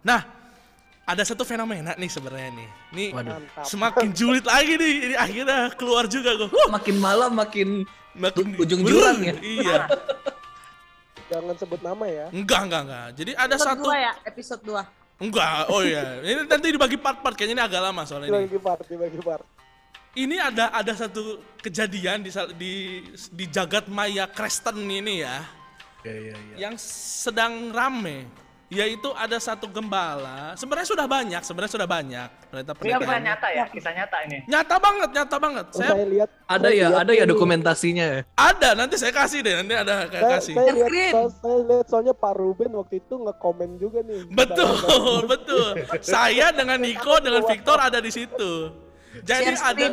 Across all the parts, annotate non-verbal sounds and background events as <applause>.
Nah, ada satu fenomena nih sebenarnya nih. Nih Waduh. Semakin julid lagi nih. Ini akhirnya keluar juga gue. Huh, Makin malam makin makin ujung jurang ya. Iya. <laughs> Jangan sebut nama ya. Enggak, enggak, enggak. Jadi ada Episode satu dua ya, episode 2. Enggak, oh iya. Ini nanti dibagi part-part kayaknya ini agak lama soalnya ini. Bagi part, bagi part. Ini ada ada satu kejadian di di di jagat maya Kristen ini ya. Iya iya iya. yang sedang rame yaitu ada satu gembala sebenarnya sudah banyak sebenarnya sudah banyak ternyata Ini kisah nyata ya, kisah nyata ini. nyata banget nyata banget Oh, saya saya lihat Ada saya ya, lihat ada ya dokumentasinya ya. ada nanti saya kasih deh nanti ada saya Saya, kasih saya lihat, so- saya lihat soalnya Pak Ruben waktu itu nge-komen juga nih. betul betul saya dengan Niko dengan Victor ada di situ jadi Share ada.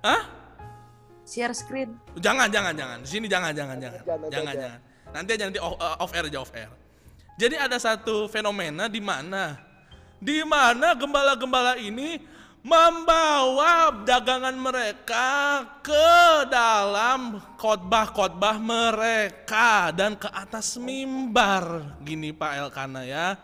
Hah? Share screen. Jangan, jangan, jangan. Di sini jangan, jangan, jangan. Jangan, Jangan, aja. jangan. Nanti aja nanti off, uh, off air aja off air. Jadi ada satu fenomena di mana di mana gembala-gembala ini membawa dagangan mereka ke dalam khotbah-khotbah mereka dan ke atas mimbar. Gini Pak Elkana ya.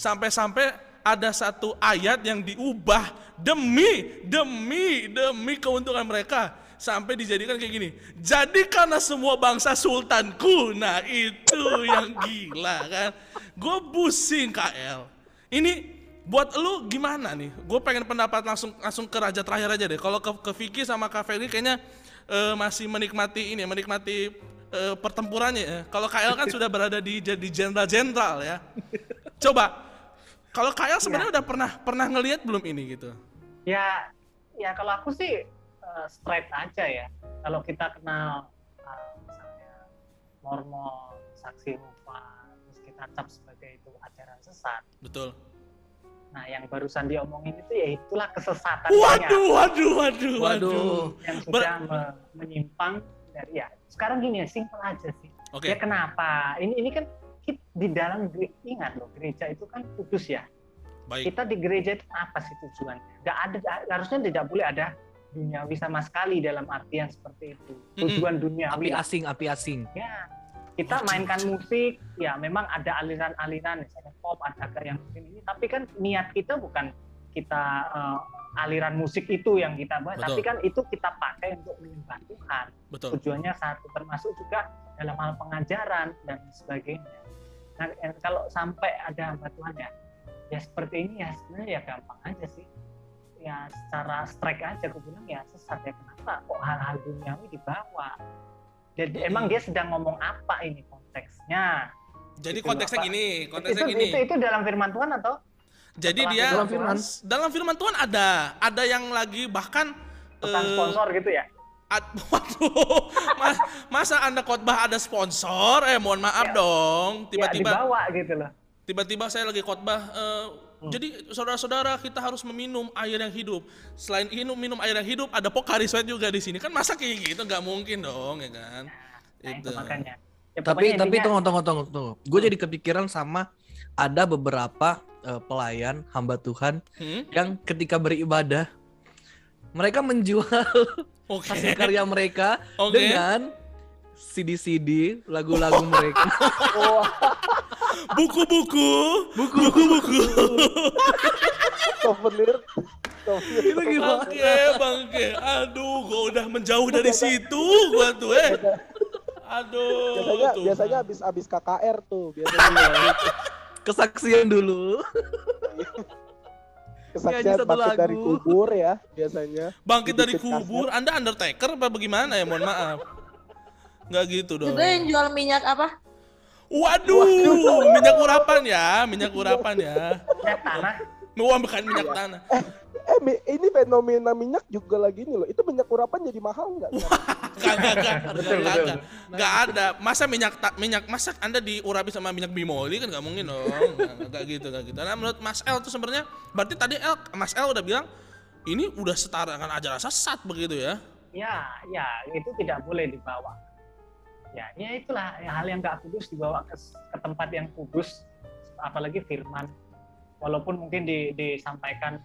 Sampai-sampai ada satu ayat yang diubah demi demi demi keuntungan mereka sampai dijadikan kayak gini. Jadi karena semua bangsa sultanku. Nah, itu yang gila kan. Gue pusing KL. Ini buat lu gimana nih? Gue pengen pendapat langsung langsung ke raja terakhir aja deh. Kalau ke ke Vicky sama Kak Feli kayaknya eh, masih menikmati ini, menikmati eh, pertempurannya ya. Kalau KL kan sudah berada di jadi jenderal-jenderal ya. Coba kalau KL sebenarnya udah pernah pernah ngelihat belum ini gitu? Ya, ya kalau aku sih eh, straight aja ya. Kalau kita kenal eh, misalnya Mormon, Saksi Yehova, terus kita cap sebagai itu ajaran sesat. Betul. Nah, yang barusan diomongin itu ya itulah kesesatan Waduh, waduh, waduh, waduh. Waduh. yang Ber- sudah me- menyimpang dari ya. Sekarang gini ya, simpel aja sih. Oke. Ya kenapa? Ini ini kan di dalam ingat loh, gereja itu kan kudus ya. Baik. Kita di gereja itu apa sih tujuannya? Nggak ada harusnya tidak boleh ada duniawi sama sekali dalam artian seperti itu. Tujuan duniawi. Api asing, api asing. Ya, kita mainkan musik, ya memang ada aliran-aliran misalnya pop, ada yang mungkin ini, tapi kan niat kita bukan kita eh, aliran musik itu yang kita buat, Betul. tapi kan itu kita pakai untuk menyembah Tuhan. Betul. Tujuannya satu, termasuk juga dalam hal pengajaran dan sebagainya. Nah, eh, kalau sampai ada hamba Tuhan ya, ya seperti ini ya sebenarnya ya gampang aja sih. Ya secara strike aja aku bilang ya sesat ya kenapa kok hal-hal duniawi dibawa. Jadi Hmm. emang dia sedang ngomong apa ini konteksnya? Jadi Itu konteksnya apa? gini, konteksnya itu, gini. itu itu dalam firman Tuhan atau? Jadi dia dalam firman. dalam firman Tuhan ada ada yang lagi bahkan Pesan eh, sponsor gitu ya? ad- <laughs> waduh, mas- masa anda khotbah ada sponsor? Eh mohon maaf Ya. dong, Ya tiba-tiba dibawa gitu loh. Tiba-tiba saya lagi khotbah. eh, Hmm. Jadi saudara-saudara kita harus meminum air yang hidup. Selain minum minum air yang hidup, ada Pocari Sweat juga di sini. Kan masa kayak gitu nggak mungkin dong, ya kan? Nah, Itu. itu makanya. Ya, Tapi pokoknya tapi intinya- tunggu tunggu tunggu tunggu. Gue jadi kepikiran sama ada beberapa eh, pelayan hamba Tuhan Hmm? yang ketika beribadah mereka menjual <laughs> Oke. hasil karya mereka Oke. dengan CD-CD lagu-lagu mereka. <laughs> Buku-buku, buku-buku. souvenir. souvenir. Itu gimana? Bangke, bangke. Aduh, gua udah menjauh dari situ gua tuh, eh. Aduh. Biasanya tuh. biasanya habis habis KKR tuh biasanya. Kesaksian dulu. Kesaksian bangkit dari kubur ya biasanya. bangkit dari kubur. Anda Undertaker apa bagaimana ya? Mohon maaf. Nggak gitu dong. Juga yang jual minyak apa? Waduh, minyak urapan ya, minyak urapan ya. minyak tanah Wah, bukan minyak tanah. Eh mi- ini fenomena minyak juga lagi nih loh. Itu minyak urapan jadi mahal nggak? Kagak, betul. Nggak ada. Masa minyak ta- minyak masak Anda diurapi sama minyak bimoli kan nggak mungkin dong. Nggak nggak gitu, nggak gitu. Nah, menurut Mas El tuh sebenarnya berarti tadi El, Mas El udah bilang ini udah setara dengan ajaran sesat begitu ya. ya ya itu tidak boleh dibawa ya ya itulah ya, hal yang nggak kudus dibawa ke, ke tempat yang kudus apalagi firman walaupun mungkin di- disampaikan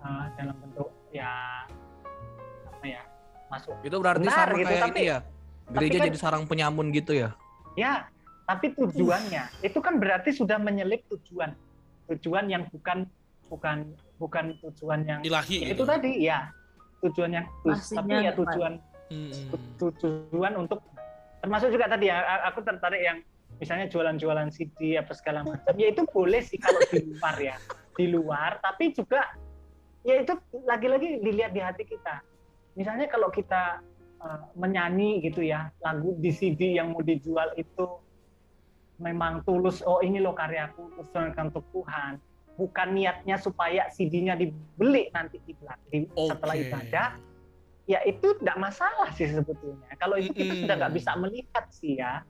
eh, dalam bentuk ya apa ya masuk Itu berarti Benar sama gitu, kayak tapi- ini ya. Gereja kan- jadi sarang penyamun gitu ya. ya tapi tujuannya itu kan berarti sudah menyelip tujuan tujuan yang bukan bukan bukan tujuan yang ilahi ya gitu. itu tadi ya tujuan yang tapi ya tujuan tu- tujuan untuk termasuk juga tadi ya aku tertarik yang misalnya jualan-jualan CD apa segala macam ya itu boleh sih kalau di luar ya. Di luar tapi juga ya itu lagi-lagi dilihat di hati kita. Misalnya kalau kita eh, menyanyi gitu ya lagu di CD yang mau dijual itu memang tulus oh ini loh karyaku usulkan untuk Tuhan. Bukan niatnya supaya CD-nya dibeli nanti di di- setelah Oke. ibadah ya itu tidak masalah sih sebetulnya. Kalau itu kita sudah nggak bisa melihat sih ya,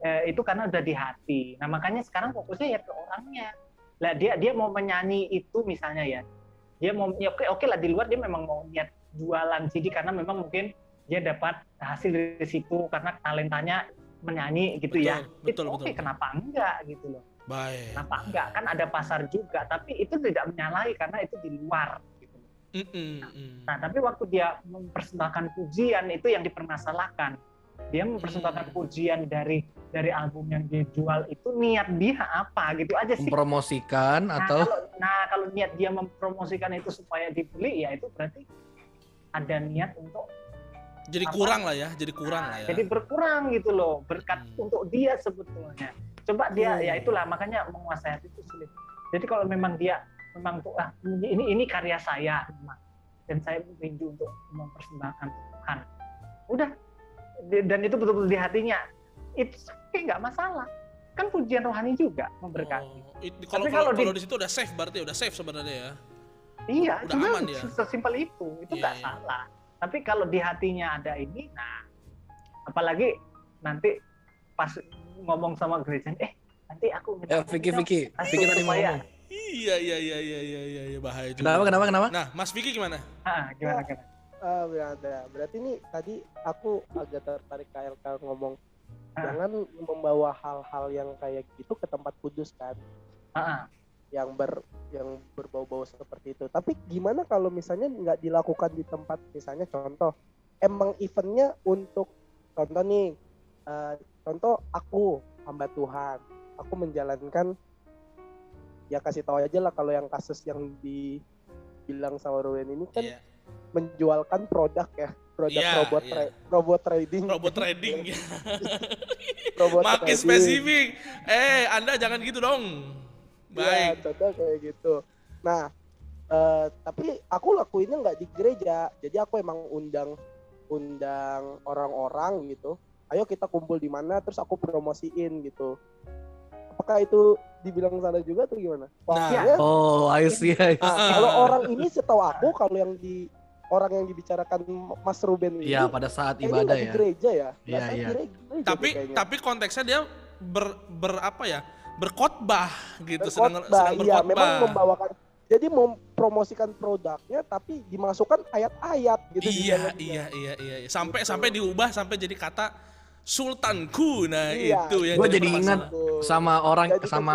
eh, itu karena udah di hati. Nah makanya sekarang fokusnya ya ke orangnya. Lah dia dia mau menyanyi itu misalnya ya, dia mau ya oke oke lah di luar dia memang mau niat jualan CD karena memang mungkin dia dapat hasil dari situ karena talentanya menyanyi gitu ya. Betul, Itu betul, oke betul. kenapa enggak gitu loh. Baik. Kenapa enggak kan ada pasar juga tapi itu tidak menyalahi karena itu di luar mm. Nah, tapi waktu dia mempersembahkan pujian itu yang dipermasalahkan. Dia mempersembahkan Hmm. pujian dari dari album yang dijual itu niat dia apa gitu aja sih. Mempromosikan Nah, atau kalau, nah, kalau niat dia mempromosikan itu supaya dibeli ya itu berarti ada niat untuk Jadi Apa? kurang lah ya, jadi kurang nah, lah ya. jadi berkurang gitu loh berkat Hmm. untuk dia sebetulnya. Coba dia Hmm. ya itulah makanya menguasai hati itu sulit. Jadi kalau memang dia memang tuh ah ini ini karya saya memang dan saya rindu untuk mempersembahkan Tuhan. Udah dan itu betul-betul di hatinya. Itu oke nggak masalah. Kan pujian rohani juga memberkati. Oh, it- kalau Tapi kalau kalau di- kalau di situ udah safe berarti udah safe sebenarnya ya. Iya, Udah cuma aman dia. sesimpel itu, itu Iya, nggak iya. salah. Tapi kalau di hatinya ada ini, nah, apalagi nanti pas ngomong sama gereja, eh nanti aku minta ya Vicky Vicky Vicky tadi mau ngomong. Iya iya iya iya iya iya iya, bahaya juga. Kenapa kenapa kenapa? Nah, Mas Vicky gimana? Ah, gimana gimana? Ah, berada. Berarti nih tadi aku agak tertarik KLK ngomong Ah. jangan membawa hal-hal yang kayak gitu ke tempat kudus kan, Ah, ah. yang ber yang berbau-bau seperti itu. Tapi gimana kalau misalnya nggak dilakukan di tempat misalnya contoh emang eventnya untuk contoh nih, eh, contoh aku hamba Tuhan, aku menjalankan ya kasih tahu aja lah kalau yang kasus yang dibilang sama Ruben ini kan Iya. menjualkan produk ya produk Iya, robot iya. tra- robot trading Robot trading ya. <laughs> robot Makin trading. spesifik. Eh, Anda jangan gitu dong. Iya, Baik. contoh kayak gitu nah eh, tapi aku lakuinnya nggak di gereja jadi aku emang undang undang orang-orang gitu ayo kita kumpul di mana terus aku promosiin gitu apakah itu dibilang salah juga atau gimana Nah. Soalnya, Oh, I see. I see. nah, Ah. kalau orang ini setahu aku kalau yang di orang yang dibicarakan Mas Ruben ini Iya, pada saat ibadah nggak di ya. gereja ya Iya, iya. gereja Tapi kayaknya. tapi konteksnya dia ber, ber apa ya? Berkhotbah gitu, sedang berkhotbah sedang iya memang berkhotbah. membawakan jadi mempromosikan produknya tapi dimasukkan ayat-ayat gitu Iya, iya, iya, iya, iya. Sampai Gitu. sampai diubah sampai jadi kata sultanku. Nah, Iya, itu yang Gua jadi jadi ingat. Sama orang Jadikan sama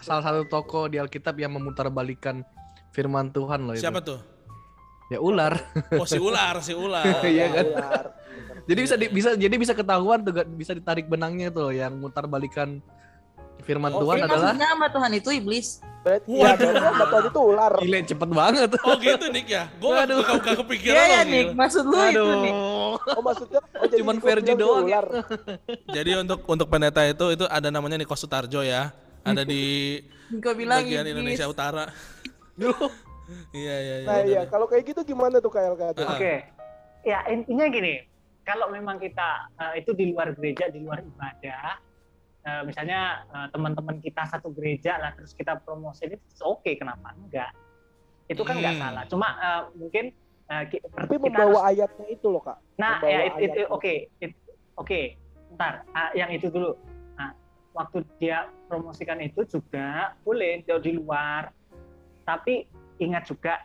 salah satu toko di Alkitab yang memutarbalikan firman Tuhan loh itu. Siapa tuh? Ya ular. Oh, si ular, si ular. <laughs> Iya kan? ular. Jadi bisa di- bisa jadi bisa ketahuan tuh bisa ditarik benangnya tuh loh, yang mutarbalikan firman Oh, Tuhan adalah maksudnya sama Tuhan itu iblis. Berarti ya berarti batuan itu ular. gile cepet banget. Oh gitu Nick ya? Gue gak, gak, kepikiran Iya ya Nick, gila. maksud lu itu Nick. Oh maksudnya <laughs> oh, jadi Cuman gua Verdi doang ya. ular. <laughs> Jadi untuk untuk pendeta itu itu ada namanya Niko Sutarjo ya. Ada di <laughs> Gue bilang bagian iblis. Indonesia Utara. Iya iya iya. Nah iya kalau kayak gitu gimana tuh KLK tuh? Ah. Oke. Ya intinya gini, kalau memang kita eh, itu di luar gereja, di luar ibadah, eh, misalnya eh, teman-teman kita satu gereja lah, terus kita promosi itu oke, kenapa enggak? Itu kan nggak Hmm. salah. Cuma eh, mungkin eh, ki- Tapi kita membawa harus- ayatnya itu loh kak. Nah, membawa ya it- it- ayat. oke, oke. Ntar, ah, yang itu dulu. Nah, waktu dia promosikan itu juga boleh jauh di luar, tapi ingat juga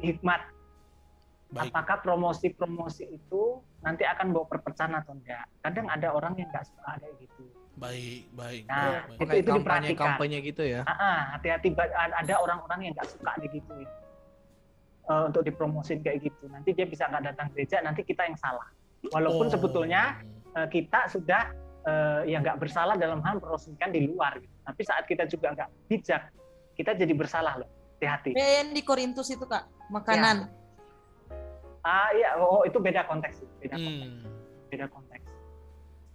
hikmat Baik. apakah promosi-promosi itu nanti akan bawa perpecahan atau enggak. Kadang ada orang yang nggak suka kayak gitu. Baik, baik. Nah, baik, baik. itu- Kayak itu kampanye diperhatikan. kampanye gitu ya. Hati-hati ada orang-orang yang nggak suka digituin Eh, untuk dipromosin kayak gitu. Nanti dia bisa nggak datang gereja, nanti kita yang salah. Walaupun Oh. sebetulnya eh, kita sudah eh, ya nggak bersalah dalam hal mempromosikan di luar. Gitu. Tapi saat kita juga nggak bijak kita jadi bersalah loh hati-hati yang di Korintus itu kak, makanan. Ah iya oh itu beda konteks sih, beda konteks Hmm. beda konteks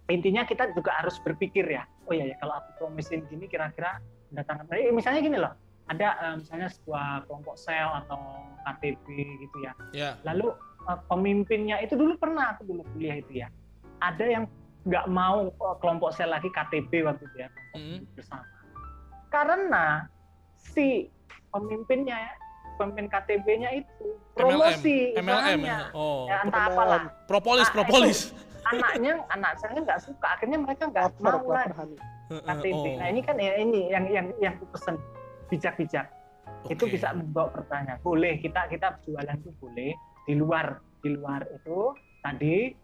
intinya kita juga harus berpikir ya oh iya ya kalau aku promisin gini kira-kira datang eh, misalnya gini loh ada eh, misalnya sebuah kelompok sel atau KTP gitu ya Ya. lalu eh, pemimpinnya itu dulu pernah aku dulu kuliah itu ya ada yang nggak mau eh, kelompok sel lagi KTP waktu itu ya Hmm. bersama karena si pemimpinnya pemimpin KTP-nya itu promosi MLM usahanya. ya. Oh. ya entah MLM. apalah Propolis, Ah, propolis. <laughs> anaknya anak saya nggak suka akhirnya mereka nggak mau lagi. KTP Oh. nah ini kan ya ini yang yang yang aku pesen bijak-bijak itu Oke. bisa membawa pertanyaan boleh kita kita jualan itu boleh di luar di luar itu tadi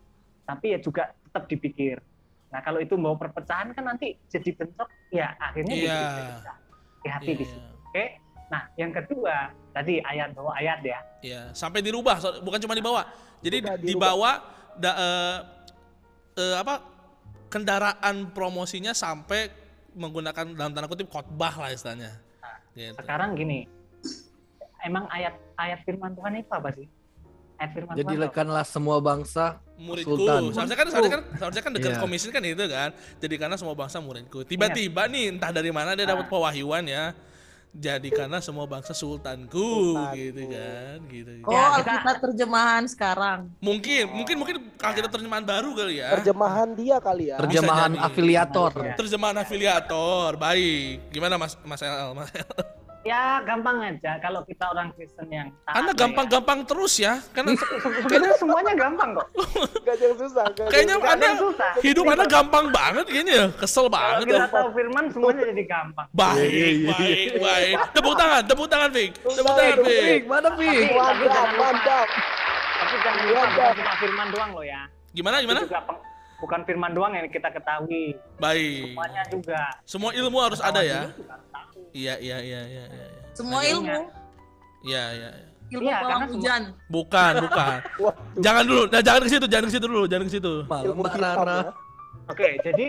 tapi ya juga tetap dipikir nah kalau itu mau perpecahan kan nanti jadi bentrok ya akhirnya Iya. jadi hati-hati di Iya, situ oke nah yang kedua tadi ayat bawa ayat ya Iya, sampai dirubah, bukan cuma dibawa. Jadi Dirubah, dirubah. dibawa da- eh, eh, apa kendaraan promosinya sampai menggunakan dalam tanda kutip khotbah lah istilahnya. Gitu. sekarang gini emang ayat ayat firman Tuhan itu apa sih ayat firman Tuhan itu apa? Jadikanlah semua bangsa Muridku, Sultan. seharusnya kan seharusnya kan seharusnya kan dekat Iya. komisi kan itu kan. Jadi karena semua bangsa muridku. Tiba-tiba nih entah dari mana dia dapat Ah. pewahyuan ya. Jadikanlah semua bangsa sultanku, Sultanku. gitu kan, gitu. Oh, Ya, kita- Alkitab terjemahan sekarang. Mungkin, mungkin mungkin kalau kita terjemahan baru kali ya. Terjemahan dia kali ya. terjemahan jadi. afiliator. Iya. Terjemahan afiliator, baik. Gimana Mas Mas El? Mas El? Ya gampang aja kalau kita orang Kristen yang taat Anda gampang-gampang terus ya, karena ya. <laughs> sebenarnya semuanya gampang kok <laughs> Gak ada yang susah. gak ada kayaknya ada Anda yang susah hidup Anda gampang banget kayaknya, ya. kesel kalau banget. kita ya. tahu firman semuanya jadi gampang Baik, Iya, iya, baik, baik. Tepuk tangan, tepuk tangan, Vic. Tepuk tangan, Vic. Pik, mana tapi Mantap, mantap. tapi jangan lupa cuma firman doang loh ya Gimana, Itu gimana? juga peng- bukan firman doang yang kita ketahui Baik. semuanya juga Semua ilmu harus ada ya. Iya, iya, iya, iya, iya. Semua Makanya. ilmu, Iya, iya. iya. ilmu Iya, pawang karena semua- hujan. Bukan, bukan. <laughs> Wah, Jangan dulu, nah, jangan ke situ, jangan ke situ dulu, jangan ke situ. Ilmu Rara. ya. oke jadi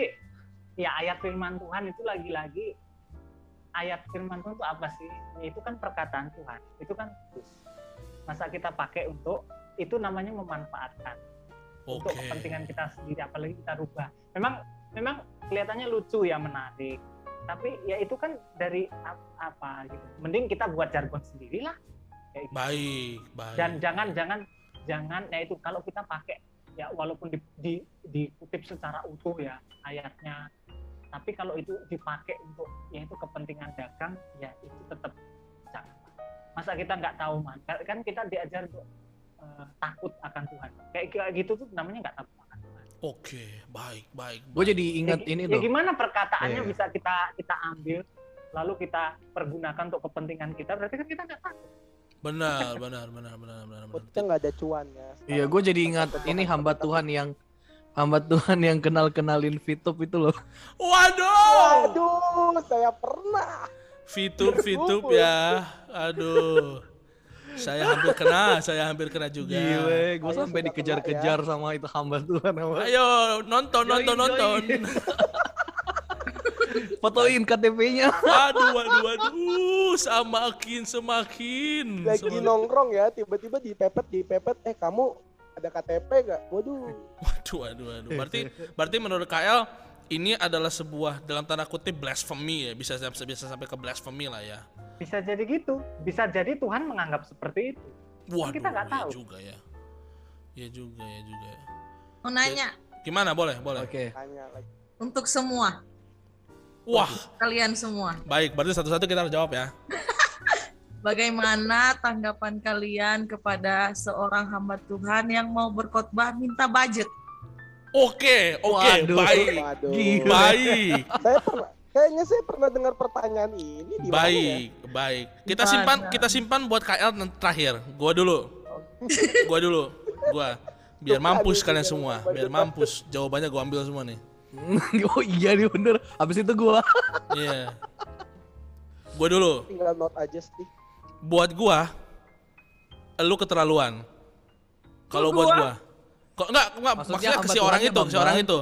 ya ayat firman Tuhan itu lagi-lagi ayat firman Tuhan itu apa sih Ya, itu kan perkataan Tuhan itu kan masa kita pakai untuk itu namanya memanfaatkan untuk Oke. kepentingan kita sendiri apalagi kita rubah. Memang memang kelihatannya lucu ya menarik. Tapi ya itu kan dari ap- apa gitu. Mending kita buat jargon sendiri lah Kayak gitu. Baik, baik. dan jangan jangan jangan ya itu kalau kita pakai ya walaupun di, di, dikutip secara utuh ya ayatnya. Tapi kalau itu dipakai untuk ya itu kepentingan dagang ya itu tetap jangan. Masa kita nggak tahu man? Kan kita diajar untuk eh, takut akan Tuhan kayak kayak gitu tuh namanya nggak takut akan Tuhan Oke, baik, baik. Gue jadi ingat ya, ini ya loh. gimana perkataannya Iya. bisa kita kita ambil lalu kita pergunakan untuk kepentingan kita berarti kan kita nggak takut Benar, benar, benar, benar, benar. benar. Kita nggak ada cuan ya. Iya, gue jadi ingat ini hamba Tuhan yang hamba Tuhan yang kenal kenalin Fitup itu loh. Waduh. Waduh, saya pernah. Fitup, Fitup ya. Aduh. Saya hampir kena, saya hampir kena juga. Gile, gue Ayo, sampai dikejar-kejar sama itu hamba Tuhan. Ayo nonton, nonton, Join, nonton. <laughs> Fotoin KTP-nya. Waduh, waduh, waduh. Semakin, semakin. Lagi semakin. nongkrong ya, tiba-tiba dipepet, dipepet. Eh kamu ada KTP gak? Waduh. Waduh, waduh, waduh. Berarti, berarti menurut KL ini adalah sebuah dalam tanda kutip blasphemy ya, bisa bisa sampai ke blasphemy lah ya. bisa jadi gitu bisa jadi Tuhan menganggap seperti itu Waduh, kita nggak iya tahu. juga ya. Iya juga ya juga. ya. Mau nanya Gimana? Boleh, boleh. Oke. Tanya lagi. untuk semua, Wah, kalian semua. baik. Berarti satu-satu kita harus jawab ya. <laughs> Bagaimana tanggapan kalian kepada seorang hamba Tuhan yang mau berkhotbah minta budget? Oke, oke, baik. Waduh. Gila. Baik, Saya pernah, kayaknya saya pernah dengar pertanyaan ini di mana ya? baik, baik. Kita simpan, kita simpan buat KL nanti terakhir. Gua dulu. Gua dulu. Gua biar mampus kalian semua, biar mampus. Jawabannya gua ambil semua nih. <laughs> oh iya nih bener. Habis itu gue Iya. Gua dulu. Tinggal note aja sih. Buat gua lu keterlaluan. Kalau buat gua? Gua. Kok enggak, enggak Maksudnya maksudnya, ke si orang itu, ke si orang itu.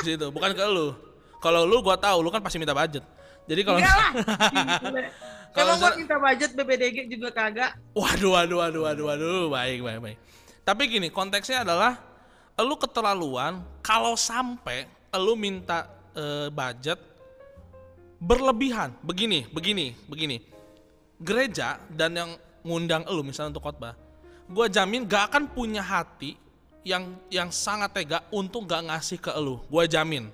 Ke situ, bukan ke lu. Kalau lu gua tahu, lu kan pasti minta budget. Jadi kalau Enggak lah. <laughs> Kalau misalnya- minta budget BPDG juga kagak. Waduh, waduh, waduh, waduh, waduh, baik, baik, baik. Tapi gini, konteksnya adalah lu keterlaluan kalau sampai lu minta eh, budget berlebihan. Begini, begini, begini. Gereja dan yang ngundang lu misalnya untuk khotbah, gua jamin gak akan punya hati yang yang sangat tega untuk gak ngasih ke lu. Gua jamin.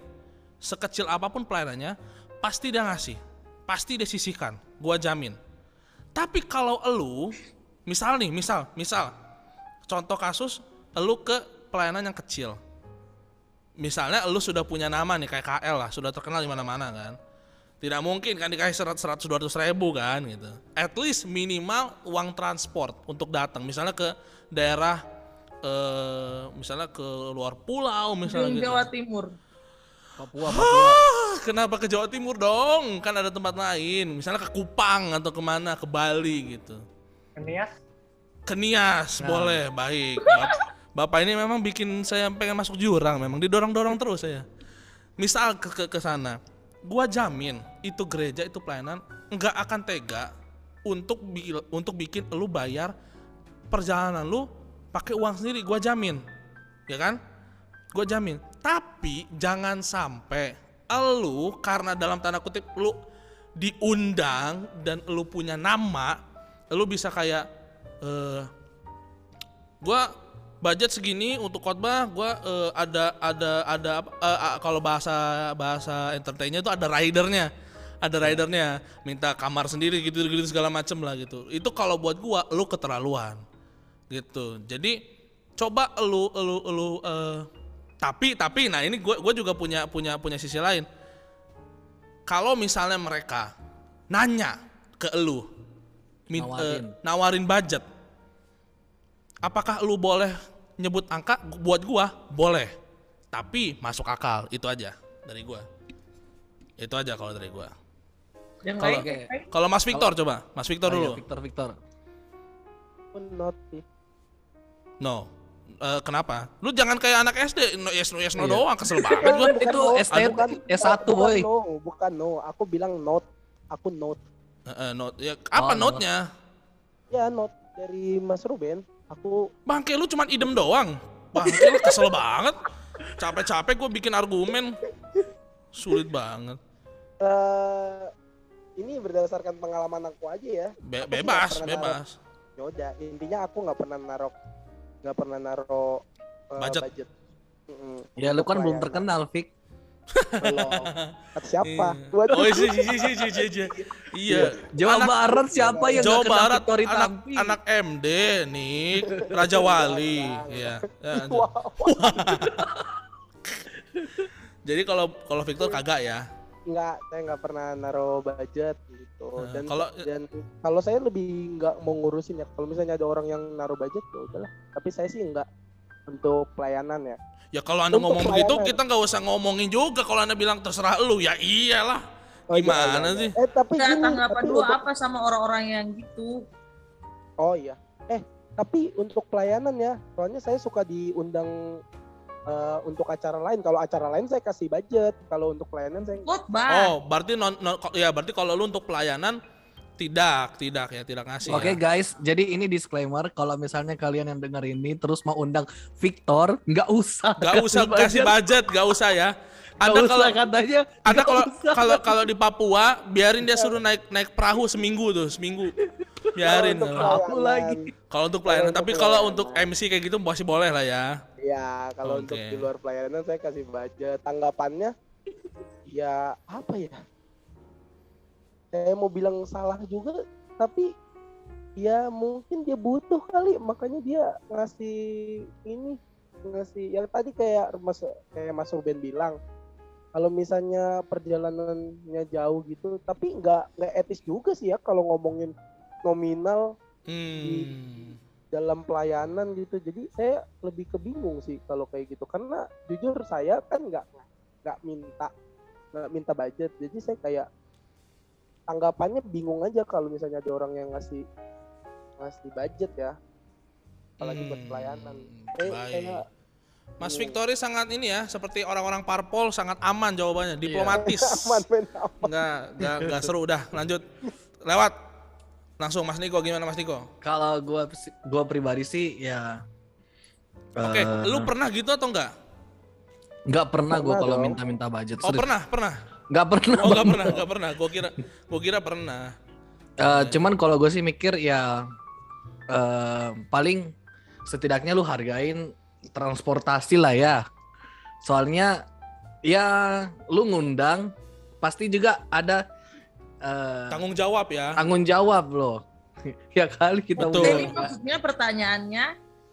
Sekecil apa pun pelayanannya, pasti dia ngasih. Pasti dia sisihkan. Gua jamin. Tapi kalau elu, misal nih, misal, misal, contoh kasus, elu ke pelayanan yang kecil. Misalnya elu sudah punya nama nih, kayak KL lah, sudah terkenal di mana-mana kan. Tidak mungkin kan dikasih 100 100 200 ribu kan gitu. At least minimal uang transport untuk datang. Misalnya ke daerah eh misalnya ke luar pulau misalnya Ujung gitu. Jawa Timur. Papua, Papua. Ah, kenapa ke Jawa Timur dong? Kan ada tempat lain. Misalnya ke Kupang atau ke mana, ke Bali gitu. Nias Ke Nias, boleh, baik. Bap- Bapak ini memang bikin saya pengen masuk jurang, memang didorong-dorong terus saya. Misal ke ke, ke sana, gua jamin itu gereja itu pelayanan nggak akan tega untuk bi- untuk bikin lu bayar perjalanan lu pakai uang sendiri, gua jamin. Ya kan? Gua jamin. Tapi jangan sampai elu karena dalam tanda kutip lu diundang dan lu punya nama, lu bisa kayak eh gua budget segini untuk khotbah gua eh, ada ada ada eh, ah, kalau bahasa bahasa entertainnya itu ada ridernya ada ridernya minta kamar sendiri gitu gitu segala macem lah gitu itu kalau buat gua lu keterlaluan gitu. Jadi coba lu lu lu eh, tapi tapi nah ini gua gua juga punya punya punya sisi lain. Kalau misalnya mereka nanya ke lu min- eh, Nawarin. nawarin budget apakah lu boleh nyebut angka? Buat gua boleh. Tapi masuk akal itu aja dari gua. Itu aja kalau dari gua. Yang Kalau- kalau Mas Victor coba. Mas Victor Oh iya, dulu. Victor, Victor. Aku not sih. No Eh, kenapa lu jangan kayak anak SD no yes no yes no Iya. doang kesel banget gua <laughs> Itu no, ST bukan- S1, bukan boy. No, bukan no. Aku bilang not. Aku not. Eh, eh, note ya apa Oh, note-nya Ya not dari Mas Ruben. Aku bangke lu cuman idem doang bangke lu kesel banget capek-capek gua bikin argumen sulit banget eh ini berdasarkan pengalaman aku aja ya. Be- Aku bebas bebas Yaudah, intinya aku nggak pernah naruh nggak pernah naruh eh, Budget. Mm-mm. Ya lu kan belum terkenal. Belum. Kata <laughs> siapa? Iya. Oh <laughs> iya iya iya iya iya, iya. Iya. Jawa Anak- Barat siapa yang Jawa Barat Victory anak anak MD nih Raja Wali ya. ya. Wow. <laughs> Jadi kalau kalau Victor kagak ya. Nggak, saya nggak pernah naruh budget gitu. Nah, Dan kalau- dan kalau saya lebih nggak mau ngurusin ya. Kalau misalnya ada orang yang naruh budget ya udahlah. Tapi saya sih nggak untuk pelayanan ya. Ya kalau anda Untuk ngomong begitu kita nggak usah ngomongin juga kalau anda bilang terserah lu ya iyalah. Oh, iya, Gimana iya, sih? iya. Eh tapi Nah, gini, tanggapan tapi lu untuk- apa sama orang-orang yang gitu? Oh iya. Eh, tapi untuk pelayanan ya, soalnya saya suka diundang eh, untuk acara lain. Kalau acara lain saya kasih budget. Kalau untuk pelayanan saya. Oh, berarti non, non- ya berarti kalau lu untuk pelayanan tidak, tidak ya, tidak ngasih. Oke ya. guys, jadi ini disclaimer kalau misalnya kalian yang denger ini terus mau undang Victor, nggak usah. Gak usah kasih budget, gak usah ya. Anda Anda kalau katanya. Anda nggak kalau usah. kalau kalau di Papua biarin dia suruh naik naik perahu seminggu tuh, seminggu. Biarin. Kalau untuk lagi. Kalau untuk pelayanan, tapi untuk kalau pelayanan. untuk MC kayak gitu masih boleh lah ya. Ya kalau untuk Oke. di luar pelayanan saya kasih budget. Tanggapannya ya apa ya? Saya mau bilang salah juga, tapi ya mungkin dia butuh kali, makanya dia ngasih ini ngasih yang tadi kayak Mas kayak Mas Ruben bilang kalau misalnya perjalanannya jauh gitu tapi nggak nggak etis juga sih ya kalau ngomongin nominal Hmm. Dalam pelayanan gitu jadi saya lebih kebingung sih kalau kayak gitu karena jujur saya kan nggak nggak minta nggak minta budget jadi saya kayak tanggapannya bingung aja kalau misalnya ada orang yang ngasih ngasih budget ya apalagi buat Hmm, pelayanan saya, baik. saya Mas bingung. Victory sangat ini ya, seperti orang-orang parpol sangat aman jawabannya, diplomatis. <laughs> aman men aman. Enggak, enggak, enggak seru udah, lanjut. Lewat. Langsung Mas Niko gimana Mas Niko? Kalau gua gua pribadi sih ya Oke, eh, lu pernah gitu atau enggak? nggak pernah gua Pernah kalau dong. minta-minta budget. Oh, serius. pernah, pernah. Nggak pernah. Oh, enggak pernah, enggak pernah. Gua kira gua kira pernah. Eh, cuman kalau gue sih mikir ya eh, paling setidaknya lu hargain transportasi lah ya. Soalnya ya lu ngundang pasti juga ada eh, Tanggung jawab ya. tanggung jawab loh. <laughs> ya kali kita Betul. Jadi maksudnya pertanyaannya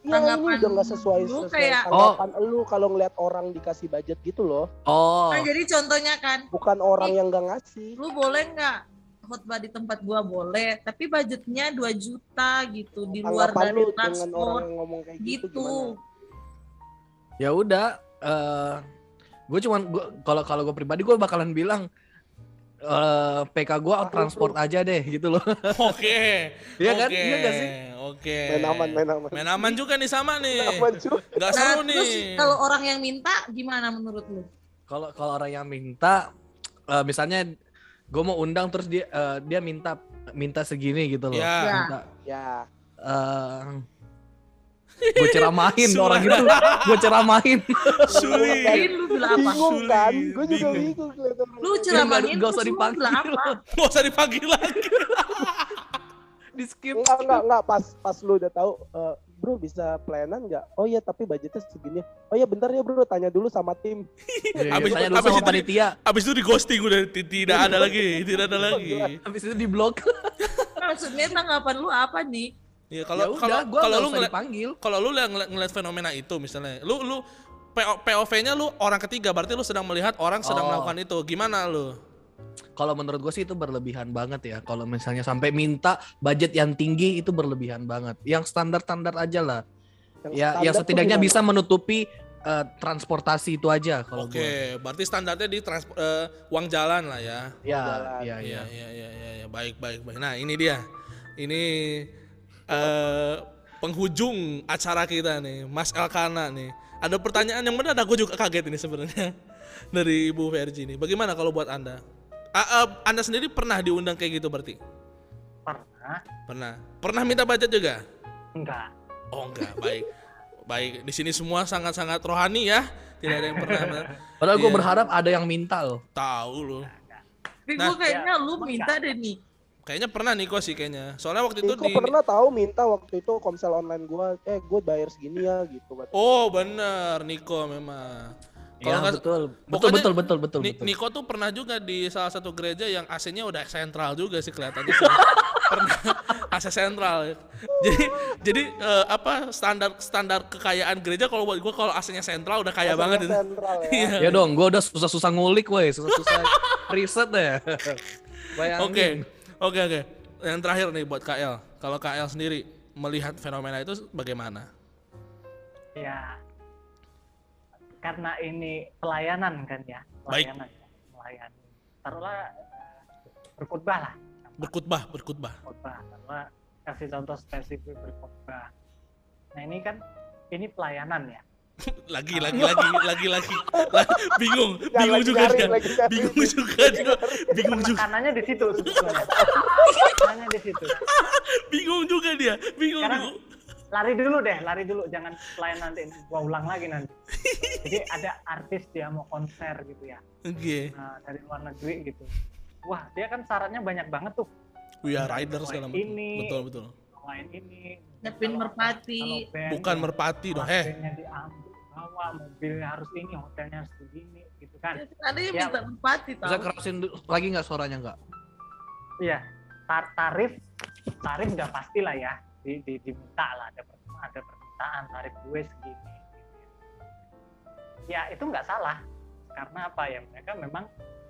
Ya ini Tanggapan udah nggak sesuai, lu sesuai kayak- tanggapan lu kalau ngeliat orang dikasih budget gitu loh. Oh, Nah, jadi contohnya kan, Bukan orang yang nggak ngasih. lu boleh nggak khotbah di tempat gua boleh, tapi budgetnya 2 juta gitu di luar dari orang transport yang ngomong kayak gitu, gitu. ya udah. eh gue cuman gua kalau kalau gue pribadi gue bakalan bilang eh PK gue lu, transport aja deh gitu loh. <laughs> Oke. Iya kan? Iya nggak sih? Oke. Main aman, main aman. Main aman juga nih sama nih. Aman cuy. Enggak Nah, seru terus nih. kalau orang yang minta gimana menurut lu? Kalau kalau orang yang minta eh, misalnya gue mau undang terus dia eh, dia minta minta segini gitu loh. Ya. Ya. Minta Ya. Gue ceramahin Suara. orang itu, gue ceramahin. Sulit. Lu bilang apa? Bingung kan? Gue juga bingung. Lu ceramahin nggak usah dipanggil. Nggak usah dipanggil lagi. <laughs> Di skip. Enggak, enggak, enggak. Pas, pas lu udah tahu, eh, bro bisa pelayanan nggak? Oh iya, tapi budgetnya segini. Oh iya, bentar ya bro, tanya dulu sama tim. Abis- Tanya dulu abis sama itu- panitia, Abis itu di ghosting udah tidak ada lagi, tidak ada lagi. habis itu di blok. Maksudnya tanggapan lu apa nih? Ya Ya kalau kalau kalau lu ngeliat dipanggil. kalau lu liat- ngeliat, ngeliat fenomena itu misalnya, lu lu PO, POV-nya lu orang ketiga, berarti lu sedang melihat orang sedang Oh. melakukan itu. Gimana lu? Kalau menurut gue sih itu berlebihan banget ya. Kalau misalnya sampai minta budget yang tinggi itu berlebihan banget. Yang standar-standar aja lah. Yang Ya, yang setidaknya bisa menutupi eh, transportasi itu aja kalau Oke, berarti standarnya di trans, eh, uang jalan lah ya. Ya, ya, Iya, ya. iya, iya, iya, ya. baik, baik, baik. Nah, ini dia. Ini eh penghujung acara kita nih, Mas Elkana nih. Ada pertanyaan yang benar, aku juga kaget ini sebenarnya <laughs> dari Ibu Verji nih. Bagaimana kalau buat Anda? Ah, ah, anda sendiri pernah diundang kayak gitu berarti? Pernah? Pernah. Pernah minta budget juga? Enggak. Oh enggak, baik. Baik, di sini semua sangat-sangat rohani ya. Tidak ada yang pernah Padahal gue Iya. berharap ada yang minta loh. tahu loh. Tapi Nah, gue kayaknya ya, lu minta deh nih. Kayaknya pernah Niko sih kayaknya. Soalnya waktu itu Niko di pernah tahu minta waktu itu komsel online gua, eh gue bayar segini ya gitu. katanya. Oh, bener Niko memang. Kalau Ya, betul. Betul, betul, betul, betul, Ni- betul. Niko tuh pernah juga di salah satu gereja yang AC-nya udah sentral juga sih kelihatannya sih. <laughs> pernah AC sentral. Jadi jadi eh, apa standar standar kekayaan gereja kalau buat gua kalau AC-nya sentral udah kaya Maksudnya banget itu. Sentral ya. <laughs> Iya. Ya dong, gue udah susah-susah ngulik, woi, susah-susah <laughs> riset deh. Bayangin. Oke. Oke oke. Yang terakhir nih buat KL. Kalau KL sendiri melihat fenomena itu bagaimana? Ya, karena ini pelayanan kan ya, Baik. pelayanan ya, melayani. Taruhlah eh, berkhotbah lah, Berkhutbah, berkhutbah. khotbah. Taruhlah kasih contoh spesifik berkhotbah. Nah ini kan ini pelayanan ya. Lagi lagi lagi lagi lagi. Lah, bingung, bingung lagi juga dia. lagi. Bingung juga dia. Bingung juga. Tekanannya di situ. Tekanannya di situ. Bingung juga dia. Bingung. Sekarang bingung. lari dulu deh, lari dulu, jangan pelayanan nanti gua ulang lagi nanti. Jadi ada artis dia mau konser gitu ya, Oke. nah, dari luar negeri gitu. Wah dia kan syaratnya banyak banget tuh. We are rider segala macam. Ini. Betul betul. Main ini. Kalau- merpati. kalau band, Bukan merpati dong. Eh, diambil, bawa mobilnya harus ini, hotelnya harus begini, gitu kan? Ada yang Ya. minta merpati Bisa kerasin lagi nggak suaranya nggak? Iya, tar- tarif, tarif udah pasti lah ya, di, di, diminta lah, ada ada permintaan tarif gue segini. Gitu. Ya itu nggak salah, karena apa ya mereka memang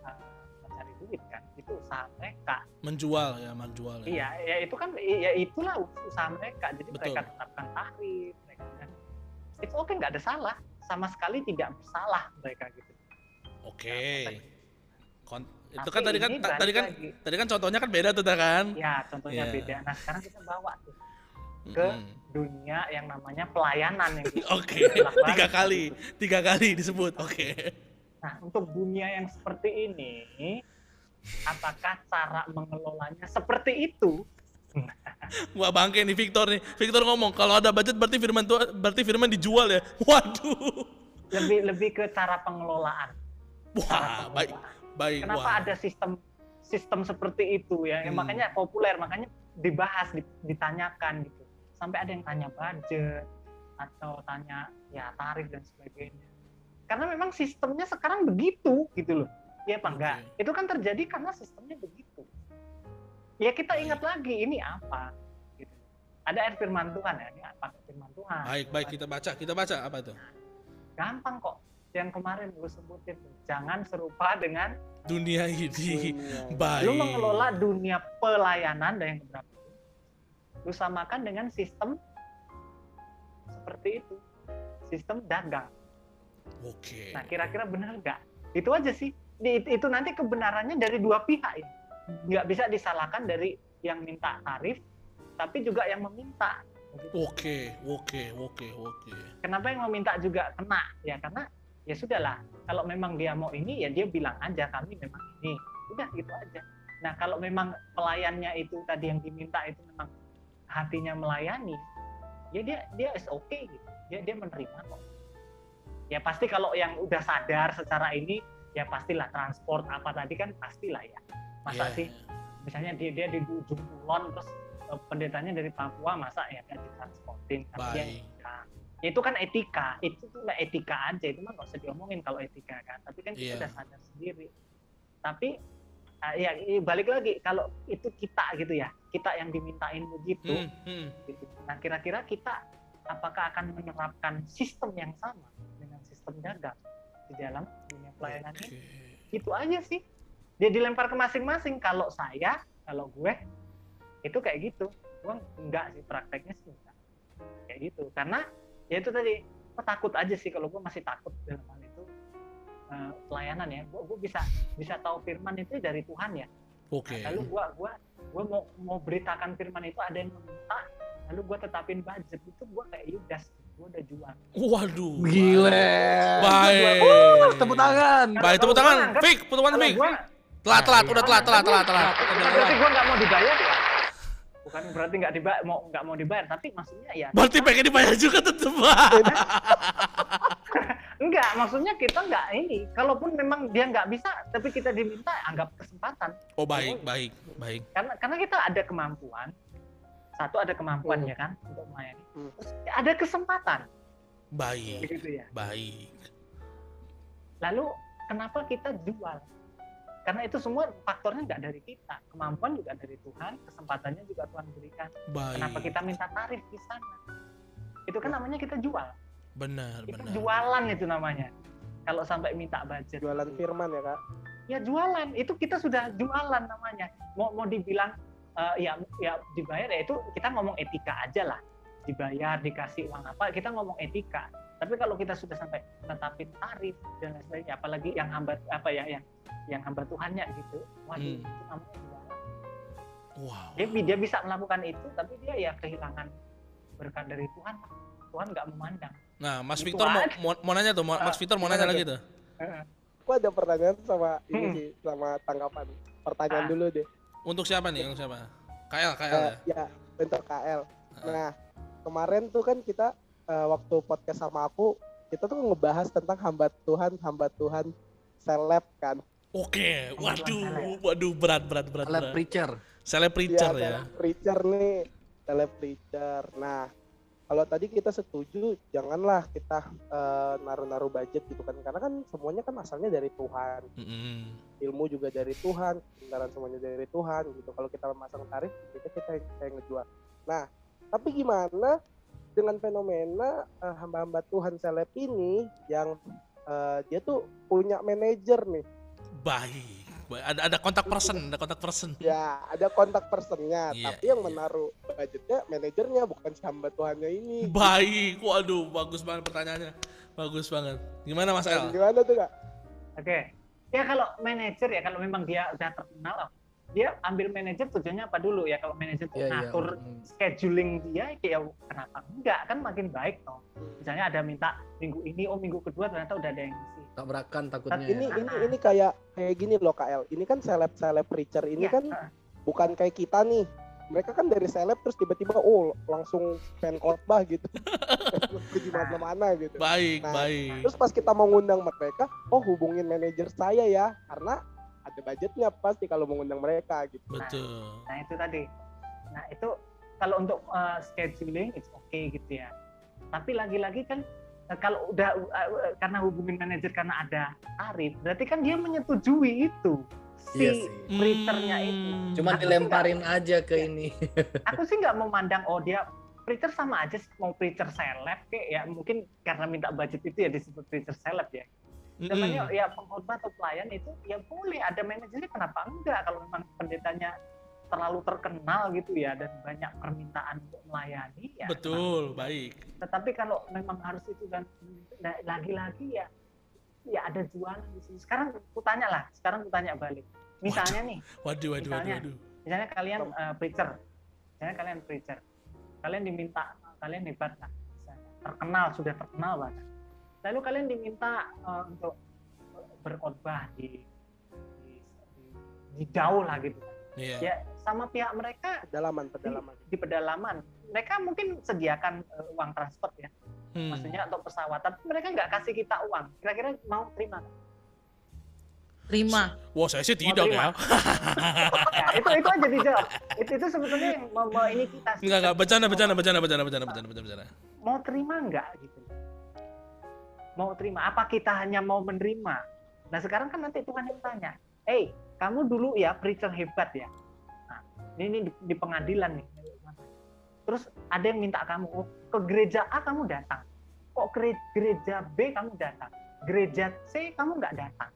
uh, mencari duit kan, itu usaha mereka. menjual ya, menjual. Ya. Iya, ya itu kan, ya itulah usaha mereka. Jadi Betul. mereka tetapkan tarif, mereka itu oke nggak ada salah, sama sekali tidak bersalah mereka gitu. Oke. Kon- itu Tapi kan tadi kan tadi kan lagi. tadi kan contohnya kan beda tuh kan. Ya contohnya Iya. beda. Nah sekarang kita bawa tuh ke Mm-mm. dunia yang namanya pelayanan yang <laughs> Oke, banget tiga kali, gitu. tiga kali disebut. Oke. Nah, untuk dunia yang seperti ini, apakah cara mengelolanya seperti itu? <laughs> Wah bangke nih Victor nih. Victor ngomong kalau ada budget berarti firman Tuhan berarti firman dijual ya. <laughs> Waduh. lebih lebih ke cara pengelolaan Wah, baik. Baik. kenapa Wah. ada sistem sistem seperti itu ya Yang Hmm. makanya populer makanya dibahas di- ditanyakan gitu sampai ada yang tanya budget atau tanya ya tarif dan sebagainya karena memang sistemnya sekarang begitu gitu loh ya apa Oke. enggak itu kan terjadi karena sistemnya begitu ya kita ingat lagi ini apa gitu ada air firman Tuhan ya ini apa firman Tuhan Baik, baik kita baca. Kita baca apa itu? gampang kok yang kemarin gue sebutin jangan serupa dengan Dunia ini. Dunia. <laughs> Baik. lu mengelola dunia pelayanan dan yang keberapa lu samakan dengan sistem seperti itu sistem dagang Oke. nah kira-kira benar nggak itu aja sih Di- itu nanti kebenarannya dari dua pihak ya nggak bisa disalahkan dari yang minta tarif tapi juga yang meminta. Oke, oke, oke, oke. kenapa yang meminta juga kena? Ya karena ya sudahlah. Kalau memang dia mau ini ya dia bilang aja kami memang ini. Udah gitu aja. Nah kalau memang pelayannya itu tadi yang diminta itu memang hatinya melayani ya dia dia is okay gitu. Dia dia menerima kok. Ya pasti kalau yang udah sadar secara ini ya pastilah transport apa tadi kan pastilah ya masa Iya. sih misalnya dia dia di ujung kulon terus eh, pendetanya dari Papua masa ya kan ditransportin tapi. Ya, itu kan etika itu tuh lah etika aja itu mah nggak usah diomongin kalau etika kan tapi kan kita Iya. udah sadar sendiri tapi ah, ya balik lagi kalau itu kita gitu ya kita yang dimintain begitu Hmm, hmm. gitu. nah kira-kira kita apakah akan menerapkan sistem yang sama dengan sistem dagang di dalam dunia pelayanan ini Oke. itu aja sih dia dilempar ke masing-masing kalau saya kalau gue itu kayak gitu gue enggak sih prakteknya sih enggak kayak gitu karena ya itu tadi gue takut aja sih kalau gue masih takut dalam hal itu eh, pelayanan ya gue, gue bisa bisa tahu firman itu dari Tuhan ya Oke. lalu gue gue gue mau mau beritakan firman itu ada yang meminta lalu gue tetapin budget itu gue kayak Yudas gue udah jual Waduh. Gile. Baik. Uh, tepuk tangan. Baik, tepuk tangan. Fik, tepuk tangan Fik. Telat, telat, udah telat, telat, telat, telat. bukan berarti gue nggak mau dibayar ya bukan berarti nggak dibayar mau nggak mau dibayar tapi maksudnya ya Berarti pengen dibayar juga tetep. enggak <laughs> <laughs> maksudnya kita nggak ini kalaupun memang dia nggak bisa tapi kita diminta anggap kesempatan Oh baik, baik, baik. karena karena kita ada kemampuan satu ada kemampuan Hmm. ya kan untuk melayani Hmm. terus ada kesempatan Baik, begitu ya baik. lalu kenapa kita jual karena itu semua faktornya nggak dari kita kemampuan juga dari Tuhan kesempatannya juga Tuhan berikan. Kenapa Baik. kita minta tarif di sana? Itu kan namanya kita jual. Benar, itu benar. jualan itu namanya. Kalau sampai minta budget jualan firman ya kak? Ya jualan. Itu kita sudah jualan namanya. Mau mau dibilang eh, ya ya dibayar ya itu kita ngomong etika aja lah. Dibayar dikasih uang apa kita ngomong etika tapi kalau kita sudah sampai menetapin tarif dan lain sebagainya apalagi yang hamba apa ya yang yang hamba Tuhannya gitu waduh Hmm. itu namanya jualan Wow. dia dia bisa melakukan itu tapi dia ya kehilangan berkat dari Tuhan Tuhan nggak memandang Nah, Mas Itu Victor mau, mau, mau nanya tuh, Mas Ah, Victor mau nanya lagi tuh. aku ada pertanyaan sama ini Hmm. sih sama tanggapan pertanyaan Ah. dulu deh Untuk siapa nih? Untuk siapa? KL, KL Eh, ya. ya untuk KL Ah. nah kemarin tuh kan kita eh, waktu podcast sama aku kita tuh ngebahas tentang hamba Tuhan hamba Tuhan seleb kan Oke, Sama waduh, waduh berat, berat, berat. Berat. preacher. Seleb preacher Iya, ya. seleb preacher nih seleb preacher nah kalau tadi kita setuju janganlah kita eh, naruh-naruh budget gitu kan karena kan semuanya kan asalnya dari Tuhan Mm-mm. ilmu juga dari Tuhan kebenaran semuanya dari Tuhan gitu kalau kita memasang tarif kita kita yang ngejual nah tapi gimana dengan fenomena eh, hamba-hamba Tuhan seleb ini yang eh, dia tuh punya manajer nih Baik. Baik. Ada ada kontak person, ada kontak person. ya ada kontak personnya Iya, tapi yang iya. menaruh budgetnya manajernya bukan si hamba Tuhannya ini Baik. Waduh, bagus banget pertanyaannya. Bagus banget. Gimana Mas El? gimana tuh kak Oke. Ya kalau manajer ya kalau memang dia udah terkenal dia ambil manajer tujuannya apa dulu ya kalau manajer tuh Iya, ngatur Hmm. scheduling dia ya kenapa enggak kan makin baik toh. Misalnya ada minta minggu ini oh minggu kedua ternyata udah ada yang ngisi. Tabrakan Nah, takutnya. ini ya. ini ini kayak kayak gini loh KL ini kan seleb seleb preacher ini Iya, kan heeh. bukan kayak kita nih mereka kan dari seleb terus tiba-tiba oh langsung pengen khotbah gitu <laughs> di mana-mana gitu Baik, Nah, baik. terus pas kita mau ngundang mereka oh hubungin manajer saya ya karena ada budgetnya pasti kalau mengundang mereka gitu Betul. Nah itu tadi. Nah itu kalau untuk uh, scheduling it's okay gitu ya. Tapi lagi-lagi kan uh, kalau udah uh, karena hubungin manajer karena ada tarif, berarti kan dia menyetujui itu si Iya sih. preachernya itu. Hmm. Cuma Aku dilemparin aja ke ini. <laughs> Aku sih nggak memandang oh dia preacher sama aja mau preacher seleb kayak ya mungkin karena minta budget itu ya disebut preacher seleb ya. Namanya Mm-mm. ya pengkhotbah atau pelayan itu ya boleh. Ada manajernya kenapa enggak? Kalau memang pendetanya terlalu terkenal gitu ya dan banyak permintaan untuk melayani ya Betul, baik. tetapi kalau memang harus itu dan nah, lagi-lagi ya ya ada jualan di sini. Sekarang aku tanya lah sekarang aku tanya balik. Misalnya nih Waduh, waduh, waduh, Misalnya. waduh. misalnya kalian eh, preacher. Misalnya kalian preacher. Kalian diminta kalian hebat lah misalnya. Terkenal sudah terkenal banget lalu kalian diminta uh, untuk berkhotbah di, di di jauh lah gitu. Yeah. ya sama pihak mereka pedalaman pedalaman. di, di pedalaman. Mereka mungkin sediakan uh, uang transport ya. Hmm. maksudnya untuk pesawat tapi mereka nggak kasih kita uang. Kira-kira mau terima terima. Wah saya sih tidak ya. ya. itu itu aja dijawab itu itu sebetulnya yang mau ini kita nggak nggak. bercanda bercanda bercanda bercanda bercanda bercanda bercanda. Mau terima nggak gitu? Mau terima? Apa kita hanya mau menerima? Nah sekarang kan nanti Tuhan yang tanya eh kamu dulu ya preacher hebat ya. Nah, ini, ini di, di pengadilan nih. Terus ada yang minta kamu oh, ke gereja A kamu datang. Kok gereja B kamu datang? Gereja C kamu nggak datang?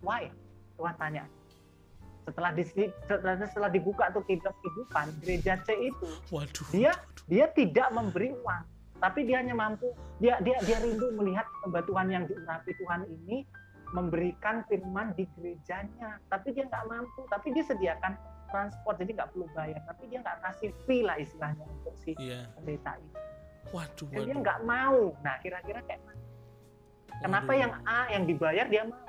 Why? Tuhan tanya. Setelah di, setelah, setelah dibuka tuh kitab kehidupan gereja C itu Waduh. dia dia tidak memberi uang tapi dia hanya mampu dia dia dia rindu melihat hamba Tuhan yang diurapi Tuhan ini memberikan firman di gerejanya. Tapi dia nggak mampu. Tapi dia sediakan transport jadi nggak perlu bayar. Tapi dia nggak kasih fee lah istilahnya untuk si Iya. pendeta ini. Waduh, dan dia waduh. nggak mau. Nah kira-kira kayak mana? Kenapa Waduh. yang A yang dibayar dia mau?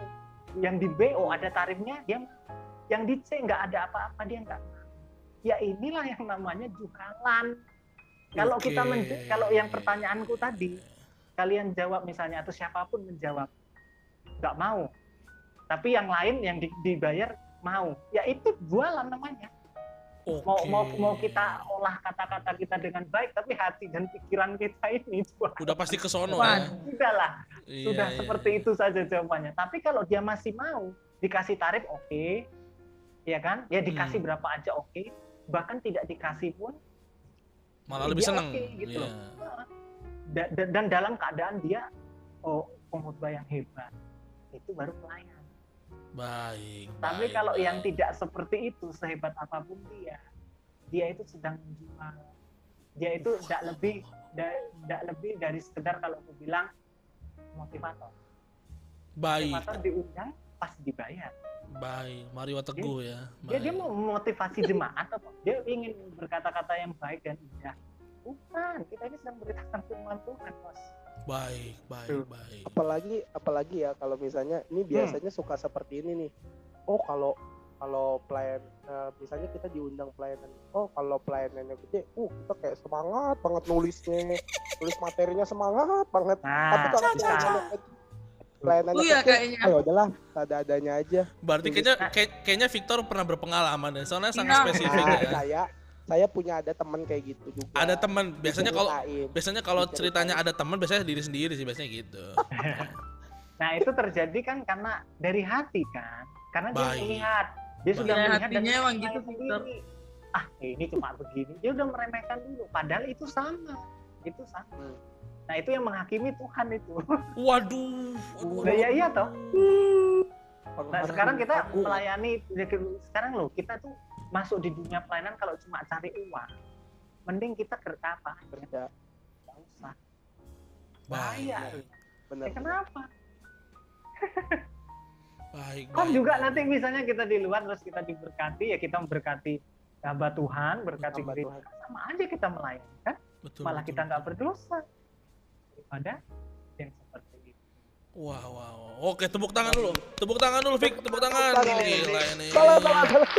Yang di B oh ada tarifnya dia mau. Yang di C nggak ada apa-apa dia nggak mau. Ya inilah yang namanya jualan kalau Oke. kita kalau yang pertanyaanku tadi kalian jawab misalnya atau siapa pun menjawab nggak mau tapi yang lain yang di- dibayar mau ya itu jualan namanya mau Oke. mau mau kita olah kata-kata kita dengan baik tapi hati dan pikiran kita ini jualan udah pasti ke sono Wah. ya. sudahlah Iya, sudah iya. seperti itu saja jawabannya tapi kalau dia masih mau dikasih tarif oke ya kan ya dikasih Hmm. berapa aja oke bahkan tidak dikasih pun Malah lebih Iya, seneng. oke, gitu Iya. loh. da- da- dan dalam keadaan dia oh pengkhotbah yang hebat itu baru pelayan Baik. tapi baik, kalau baik. yang tidak seperti itu sehebat apa pun dia dia itu sedang menjual dia itu tidak lebih tidak lebih dari sekedar kalau aku bilang motivator baik, motivator diundang pasti dibayar baik. Mario Teguh ya. dia dia mau memotivasi jemaat atau dia ingin berkata-kata yang baik dan indah bukan kita ini sedang beritakan firman Tuhan bos Baik, baik, Tuh. baik. apalagi apalagi ya kalau misalnya ini biasanya suka seperti ini nih oh kalau kalau pelayan eh, misalnya kita diundang pelayanan oh kalau pelayanannya gede uh kita kayak semangat banget nulisnya nulis materinya semangat banget tapi nah kalau bisa pelayanannya Oh iya kecil, kayaknya. oh ya udahlah ada adanya aja Berarti kayaknya kayak- kayaknya Victor pernah berpengalaman deh. Soalnya sangat Iya. spesifik Nah, ya. saya saya punya ada teman kayak gitu juga Ada teman, biasanya kalau biasanya kalau ceritanya ada teman biasanya diri sendiri sih biasanya gitu. <laughs> Nah itu terjadi kan karena dari hati kan, karena dia Baik. melihat, dia sudah Dari melihat dan hatinya dia emang gitu, Victor. Ah ini cuma begini, dia udah meremehkan dulu. Padahal itu sama, itu sama. Nah itu yang menghakimi Tuhan itu. Waduh. waduh, Nah, iya, iya toh. Nah sekarang kita aku. melayani, sekarang loh kita tuh masuk di dunia pelayanan kalau cuma cari uang, mending kita kerja apa? kerja Nggak usah. Baik, Bahaya. Eh, kenapa? baik, Kan baik. juga nanti misalnya kita di luar terus kita diberkati ya kita memberkati hamba Tuhan, berkati Hamba Tuhan. sama aja kita melayani kan, Betul, malah betul, kita nggak berdosa daripada yang seperti itu. Wah, wah, wah. Oke, tepuk tangan dulu. Tepuk tangan dulu, Vic. Tepuk tangan. tangan. Gila ini. salah salah salah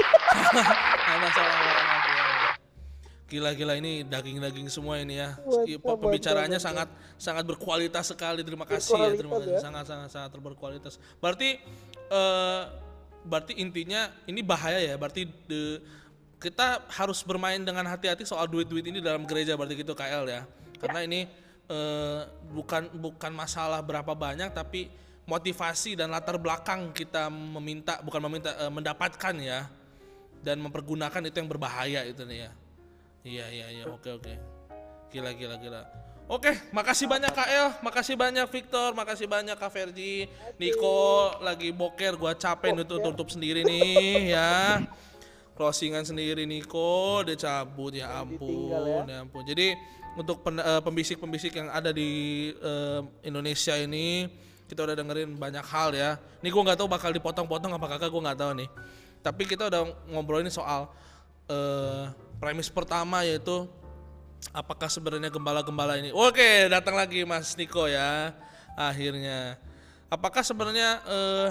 Salah, salah, salah. Gila-gila ini daging-daging semua ini ya. Mantap, I- pe- Pembicaraannya mantap, sangat sangat berkualitas sekali. Terima kasih ya, terima kasih. ya. Sangat sangat sangat berkualitas. Berarti eh berarti intinya ini bahaya ya. Berarti de- kita harus bermain dengan hati-hati soal duit-duit ini dalam gereja berarti gitu KL ya. Karena ini eh, bukan bukan masalah berapa banyak tapi motivasi dan latar belakang kita meminta bukan meminta eh, mendapatkan ya dan mempergunakan itu yang berbahaya itu nih ya. Iya iya iya oke oke. Gila gila gila. Oke, makasih banyak KL, makasih banyak Victor, makasih banyak Kak Ferdi, Niko lagi boker, gua capek nutup tutup sendiri nih ya. Closingan sendiri Niko, dia cabut ya ampun, ya ampun. Jadi untuk eh, pembisik-pembisik yang ada di eh, Indonesia ini kita udah dengerin banyak hal ya. Ini gua nggak tahu bakal dipotong-potong apa kagak gua nggak tahu nih. Tapi kita udah ngobrolin soal eh premis pertama yaitu apakah sebenarnya gembala-gembala ini. Oke, datang lagi Mas Niko ya. Akhirnya. Apakah sebenarnya eh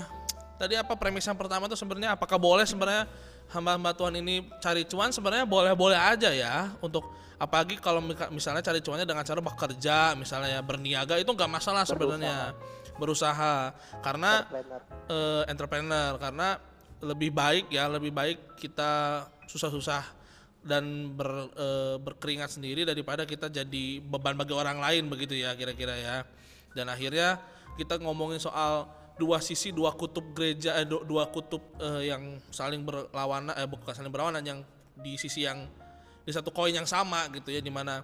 tadi apa premis yang pertama itu sebenarnya apakah boleh sebenarnya hamba-hamba Tuhan ini cari cuan sebenarnya boleh-boleh aja ya. Untuk apalagi kalau misalnya cari cuannya dengan cara bekerja misalnya ya berniaga itu nggak masalah sebenarnya. Berusaha. Karena Planner. eh, entrepreneur. Karena lebih baik ya lebih baik kita susah-susah dan ber, eh, berkeringat sendiri daripada kita jadi beban bagi orang lain begitu ya kira-kira ya. Dan akhirnya kita ngomongin soal dua sisi dua kutub gereja eh, du- dua kutub eh, yang saling berlawanan eh bukan saling berlawanan yang di sisi yang di satu koin yang sama gitu ya di mana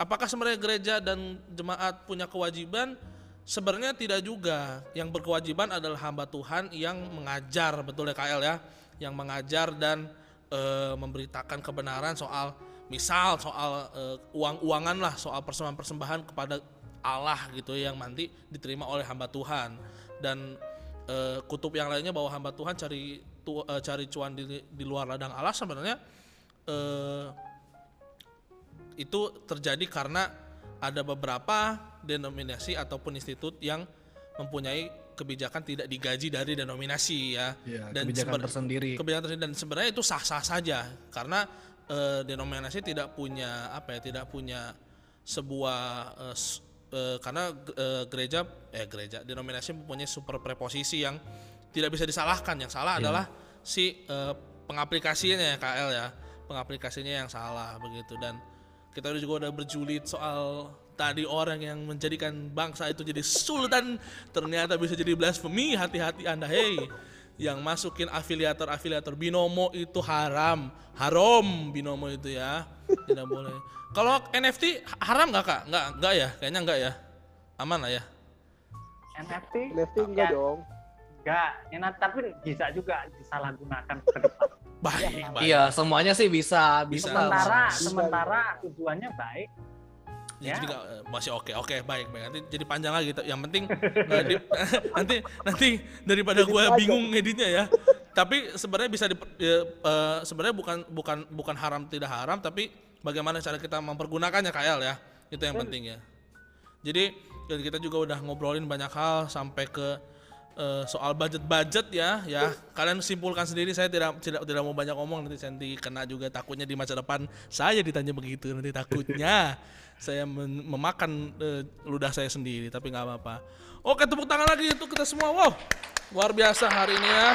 apakah sebenarnya gereja dan jemaat punya kewajiban? Sebenarnya tidak juga. Yang berkewajiban adalah hamba Tuhan yang mengajar betul ya KL ya? Yang mengajar dan eh, memberitakan kebenaran soal misal soal eh, uang-uangan lah soal persembahan-persembahan kepada Allah gitu ya, yang nanti diterima oleh hamba Tuhan dan eh, kutub yang lainnya bahwa hamba Tuhan cari tu- eh, cari cuan di, di luar ladang Allah sebenarnya eh, itu terjadi karena ada beberapa denominasi ataupun institut yang mempunyai kebijakan tidak digaji dari denominasi ya Iya, dan kebijakan tersendiri. kebijakan tersendiri dan sebenarnya itu sah-sah saja karena eh, denominasi tidak punya apa ya tidak punya sebuah eh, eh, karena eh, gereja eh gereja denominasi mempunyai super preposisi yang tidak bisa disalahkan. Yang salah adalah si eh, pengaplikasinya ya KL ya. Pengaplikasinya yang salah begitu. Dan kita juga udah berjulit soal tadi orang yang menjadikan bangsa itu jadi sultan ternyata bisa jadi blasfemi. Hati-hati anda hei yang masukin afiliator-afiliator. Binomo itu haram. Haram binomo itu ya. Tidak boleh. Kalau NFT haram nggak kak? Nggak nggak ya? Kayaknya nggak ya? Aman lah ya? NFT NFT enggak ya, dong. enggak ya, nah, tapi bisa juga disalahgunakan ke depan. Baik baik. Iya, semuanya sih bisa, Bisa. bisa. sementara Bisa. sementara tujuannya baik Ya, jadi nggak- eh, masih oke oke baik baik nanti jadi panjang lagi. Yang penting <laughs> di- <laughs> nanti nanti daripada gue bingung ngeditnya ya. Tapi sebenarnya bisa di, ya, eh, sebenarnya bukan bukan bukan haram tidak haram tapi bagaimana cara kita mempergunakannya KL ya. Itu yang penting ya. Jadi dan kita juga udah ngobrolin banyak hal sampai ke eh, soal budget-budget ya, ya kalian simpulkan sendiri. Saya tidak tidak tidak mau banyak ngomong nanti saya nanti kena juga takutnya di masa depan saya ditanya begitu nanti takutnya <laughs> saya men- memakan eh, ludah saya sendiri. Tapi nggak apa-apa. Oke tepuk tangan lagi untuk kita semua. Wow luar biasa hari ini ya.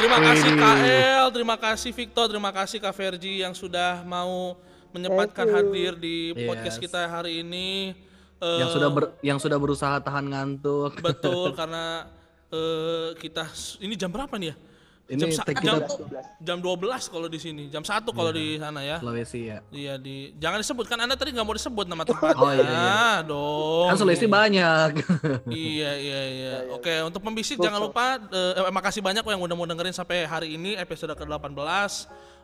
Terima kasih. KL, terima kasih Victor, terima kasih Kak Ferji yang sudah mau menyempatkan hadir di podcast Yes. kita hari ini. Eh, Yang sudah ber, yang sudah berusaha tahan ngantuk. betul <laughs> karena eh, kita ini jam berapa nih ya? Ini jam, sa- tag jam, kita 12. jam 12 kalau di sini, jam 1 kalau di sana ya. Sulawesi ya. Iya di jangan disebut kan Anda tadi nggak mau disebut nama <laughs> tempatnya. Oh, iya, iya. dong. Kan Sulawesi banyak. <laughs> Iya iya iya. iya. Oke, untuk pembisik Betul. jangan lupa eh, eh, makasih banyak yang udah mau dengerin sampai hari ini episode ke-18.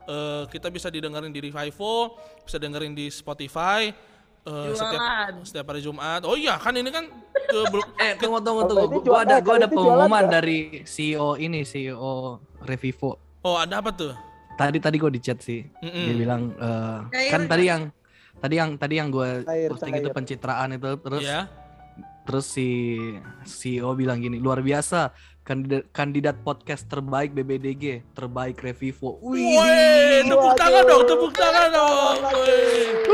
Eh, kita bisa didengerin di Revivo, bisa dengerin di Spotify eh, setiap Jualan. setiap hari Jumat. Oh iya, kan ini kan <laughs> eh, belum eh, tunggu tunggu Kalau tunggu. Gua ada gua ada itu jualan pengumuman dari CEO ini, CEO Revivo. Oh, ada apa tuh? Tadi tadi gue di chat sih. Mm-mm. Dia bilang eh, Cair kan nggak? tadi yang tadi yang tadi yang gue Cair, posting itu cair. pencitraan itu terus Iya. terus si CEO bilang gini luar biasa kandidat, kandidat podcast terbaik BBDG, terbaik Revivo. Wih, Woi, tepuk tangan dong, tepuk tangan dong. Woi.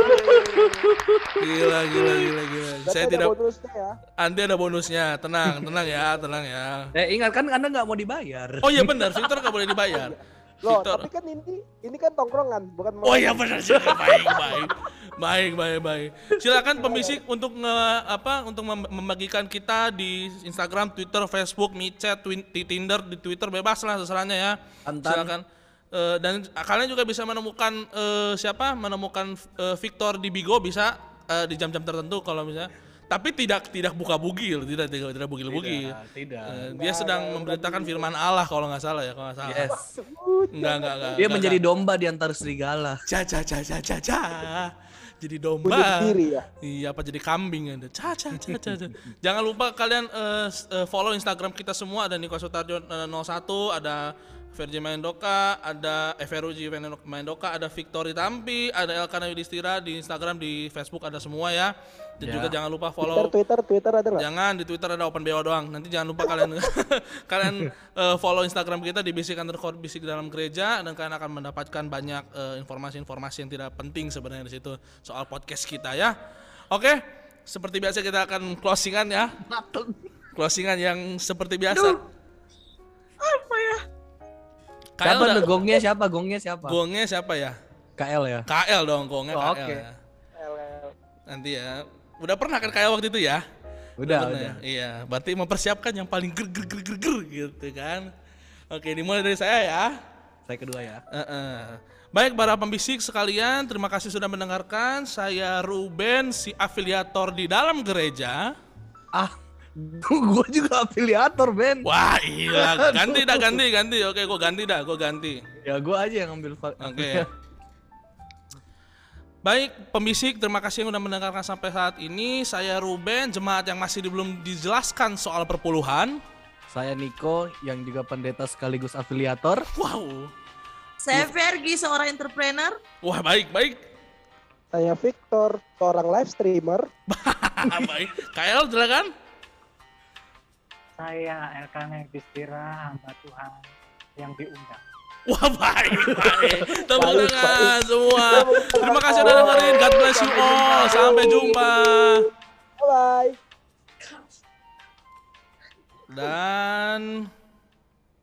Gila, gila, gila, gila. Berarti Saya ada tidak, bonusnya ya. Andi ada bonusnya. Tenang, tenang ya, tenang ya. Eh ingat kan Anda nggak mau dibayar. Oh iya benar, Victor nggak boleh dibayar. Loh, Victor. tapi kan ini ini kan tongkrongan, bukan Oh iya benar sih. Baik, baik. Baik, baik, baik. Silakan pembisik untuk nge, apa untuk mem- membagikan kita di Instagram, Twitter, Facebook, di Tinder, di Twitter bebas lah terserahnya ya. Antan. Silakan. Eh, dan kalian juga bisa menemukan eh, siapa? Menemukan eh, Victor di Bigo bisa eh, di jam-jam tertentu kalau misalnya. Tapi tidak tidak buka bugil, tidak tidak tidak bugil bugil. tidak. Eh, dia sedang memberitakan firman Allah kalau nggak salah ya kalau nggak salah. Yes. Enggak, enggak, enggak. Dia enggak, menjadi enggak. domba di antara serigala. Ca ca ca ca ca ca. Jadi domba. diri ya. Iya apa jadi kambing ada. Ca ca ca ca. ca. Jangan lupa kalian eh, follow Instagram kita semua ada Niko Sutarjo eh, 01, ada Verji Mendoka, ada Everuji Mendoka, ada Victory Tampi, ada Elkana Yudhistira di Instagram, di Facebook ada semua ya. Dan Ya. juga jangan lupa Twitter, follow Twitter, Twitter ada nggak? Jangan di Twitter ada open BO doang. Nanti jangan lupa kalian <laughs> kalian eh, follow Instagram kita di bisik underscore bisik dalam gereja dan kalian akan mendapatkan banyak eh, informasi-informasi yang tidak penting sebenarnya di situ soal podcast kita ya. Oke, seperti biasa kita akan closingan ya. Closingan yang seperti biasa. Apa ya? KL Siapa udah- gongnya siapa? Gongnya siapa? Gongnya siapa ya? KL ya. KL dong gongnya Oh, KL oke. ya. Nanti ya. Udah pernah kan KL waktu itu ya? Udah, Pernah udah. ya? Iya, berarti mempersiapkan yang paling ger ger ger ger, ger gitu kan. Oke, dimulai dari saya ya. Saya kedua ya. Heeh. Baik para pembisik sekalian, terima kasih sudah mendengarkan. Saya Ruben, si afiliator di dalam gereja. Ah, <laughs> gue juga afiliator Ben. Wah iya, <laughs> ganti dah ganti ganti. Oke, gue ganti dah, gue ganti. Ya gue aja yang ambil. Oke. <laughs> Baik, pembisik, terima kasih yang sudah mendengarkan sampai saat ini. Saya Ruben, jemaat yang masih belum dijelaskan soal perpuluhan. Saya Niko yang juga pendeta sekaligus afiliator. Wow, Saya Vergi, seorang entrepreneur. wah baik baik. Saya Victor, seorang live streamer. baik. KL silakan. Saya Elkana Yudhistira, hamba Tuhan yang diundang. Wah baik baik. Tepuk tangan semua. Terima kasih sudah dengerin. God bless you all. Sampai jumpa. Bye. Dan